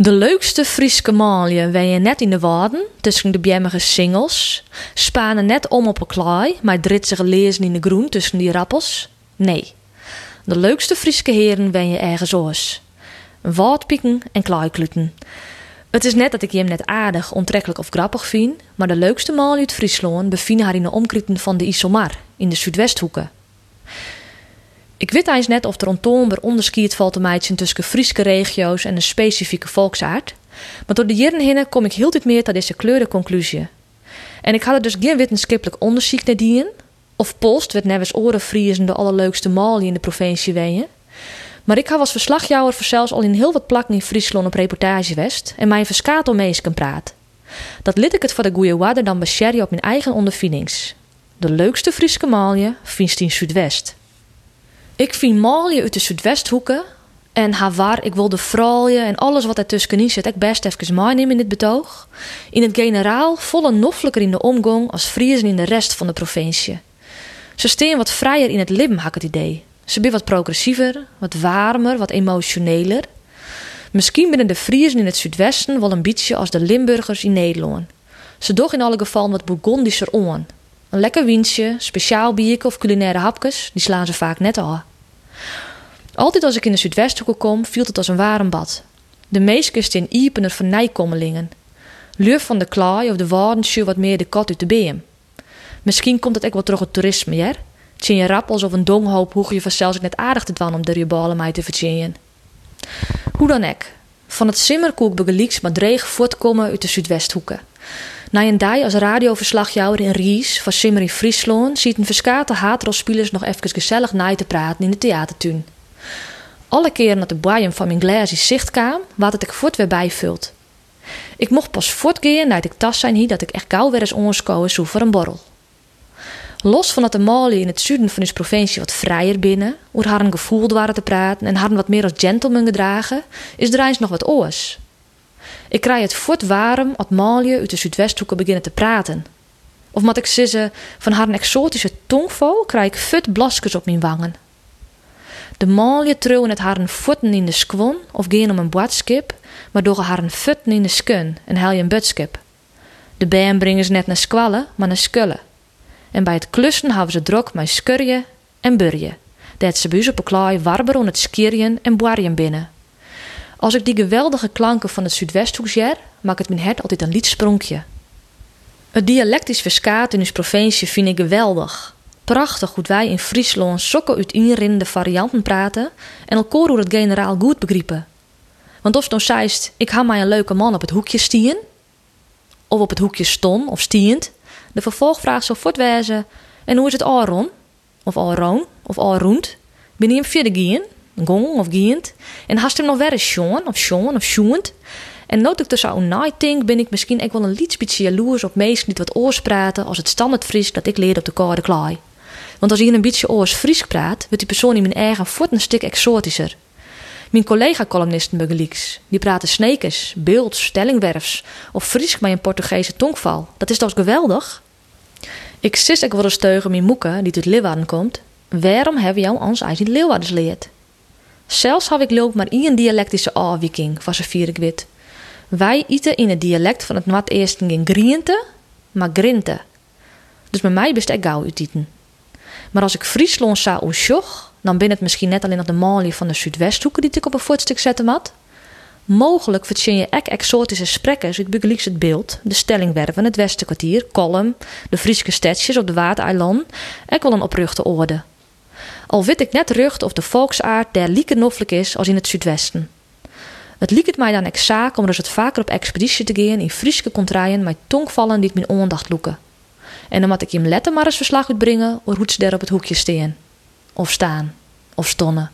De leukste Frieske maalje wen je net in de waden tussen de bjemmige singels, spanen net om op een klaai, maar dritsige lezen in de groen tussen die rappels. Nee, de leukste Frieske heren wen je ergens oors. Waadpieken en klaaikluten. Het is net dat ik je hem net aardig, onttrekkelijk of grappig vind, maar de leukste maalje uit Friesland bevinden haar in de omkrieten van de Isomar, in de Zuidwesthoeken. Ik weet eens net of er ontoonbaar onderscheid valt te meidjen tussen Frieske regio's en een specifieke volksaard. Maar door de jaren heen kom ik heel dit meer tot deze kleurde conclusie. En ik had er dus geen wetenschappelijk onderzoek naar dien. Of Post werd nevens oren Friezen de allerleukste malie in de provincie Wenen. Maar ik had als verslagjouwer voor zelfs al in heel wat plakken in Friesland op reportage west en mijn verskatel mees kan praat. Dat lid ik het voor de goeie dan bescherje op mijn eigen ondervindings. De leukste Frieske malje vindt in Zuidwest. Ik vind Malje uit de Zuidwesthoeken en haar waar ik wil de vrouwen en alles wat er tussenin zit, ik best even meenemen in dit betoog. In het generaal volle noffelijker in de omgang als Friesen in de rest van de provincie. Ze steen wat vrijer in het had ik het idee. Ze zijn wat progressiever, wat warmer, wat emotioneler. Misschien binnen de Friesen in het Zuidwesten wel een beetje als de Limburgers in Nederland. Ze doch in alle gevallen wat Bourgondischer on. Een lekker wiensje, speciaal bierke of culinaire hapjes, die slaan ze vaak net al. Altijd als ik in de Zuidwesthoeken kom, viel het als een warm bad. De meeskust in iepener van nijkommelingen. Luf van de klaai of de waardensje wat meer de kat uit de beem. Misschien komt het ook wel terug het toerisme, ja? Tjen je rappels of een donghoop hoe je vanzelfs net aardig te dwan om de riballen mij te vertjeien. Hoe dan ook. Van het simmerkoek begelieks maar dreig voortkomen uit de Zuidwesthoeken. Na een dag als radioverslagjouwer in Ries van Simmer in Friesland ziet een verskate haatrolspelers nog even gezellig naai te praten in de theatertuin. Alle keren dat de boeien van mijn glazen zicht kwam, wat het ik voort weer bijvult. Ik mocht pas voortgaan nadat ik tas zijn hier dat ik echt gauw weer eens onskoen zo voor een borrel. Los van dat de Mali in het zuiden van onze provincie wat vrijer binnen, hoe haar een gevoeld waren te praten en haar wat meer als gentleman gedragen, is er eens nog wat oors. Ik krijg het voort warm als Malje uit de Zuidwesthoeken beginnen te praten. Of mat ik sissen van haar exotische tongval, krijg ik fut blaskes op mijn wangen. De Malje trouwen het haar voeten in de skwon of gaan om een boadskip, maar door haar voeten in de skun en hel je een butskip. De bijen brengen ze net naar squallen, maar naar skullen. En bij het klussen hebben ze drok met skurje en burje. Dat ze buis op een klaai warber het skierjen en boarjen binnen. Als ik die geweldige klanken van het Zuidwesthoek zer, maakt het mijn hart altijd een lietspronkje. Het dialectisch verskaat in ons provincie vind ik geweldig. Prachtig hoe wij in Friesland sokken uit inrinnende varianten praten en elkaar hoe het generaal goed begrijpen. Want of dan zeist, ik ga mij een leuke man op het hoekje stien, of op het hoekje ston of stiend, de vervolgvraag zou voortwijzen, en hoe is het Aron? Of Aron? Of Aroend? Ben je hem gien? Gong of giend. En hast hem nog eens Sean of Sean of Sjoend. En nood ik dus night ben ik misschien ook wel een beetje jaloers op meesten die wat oors praten als het standaard Fries dat ik leerde op de koude klaai. Want als ik een beetje oors Fries praat, wordt die persoon in mijn eigen voet een stuk exotischer. Mijn collega-columnisten begelieks, die praten snekers, beelds, stellingwerfs of Fries met een Portugese tongval. Dat is toch geweldig? Ik sis ik wel eens teugen mijn moeke, die uit Leeuwarden komt. Waarom hebben jou ons uit in Leeuwardens leerd? Zelfs had ik loop maar één dialectische afwijking van vier ik wit. Wij eten in het dialect van het Noord-Eersten geen griente, maar grinte. Dus bij mij best ik gauw eten. Maar als ik Friesland zou oesjoch, dan ben het misschien net alleen nog de malie van de Zuidwesthoeken die ik op een voetstuk zetten mat. Mogelijk verzin je ek exotische sprekkers uit Bugelieks het beeld, de stellingwerven, het Westenkwartier, Kolm, de Friese stedjes op de Waardeiland, ek wel een opruchte orde. Al weet ik net rucht of de volksaard der lieke noffelijk is als in het Zuidwesten. Het liek het mij dan ex zaak om dus het vaker op expeditie te gaan in Frieske contraien met tongvallen die mijn ondacht loeken. En dan moet ik je letter maar eens verslag uitbrengen hoe ze daar op het hoekje steen. Of staan. Of stonnen.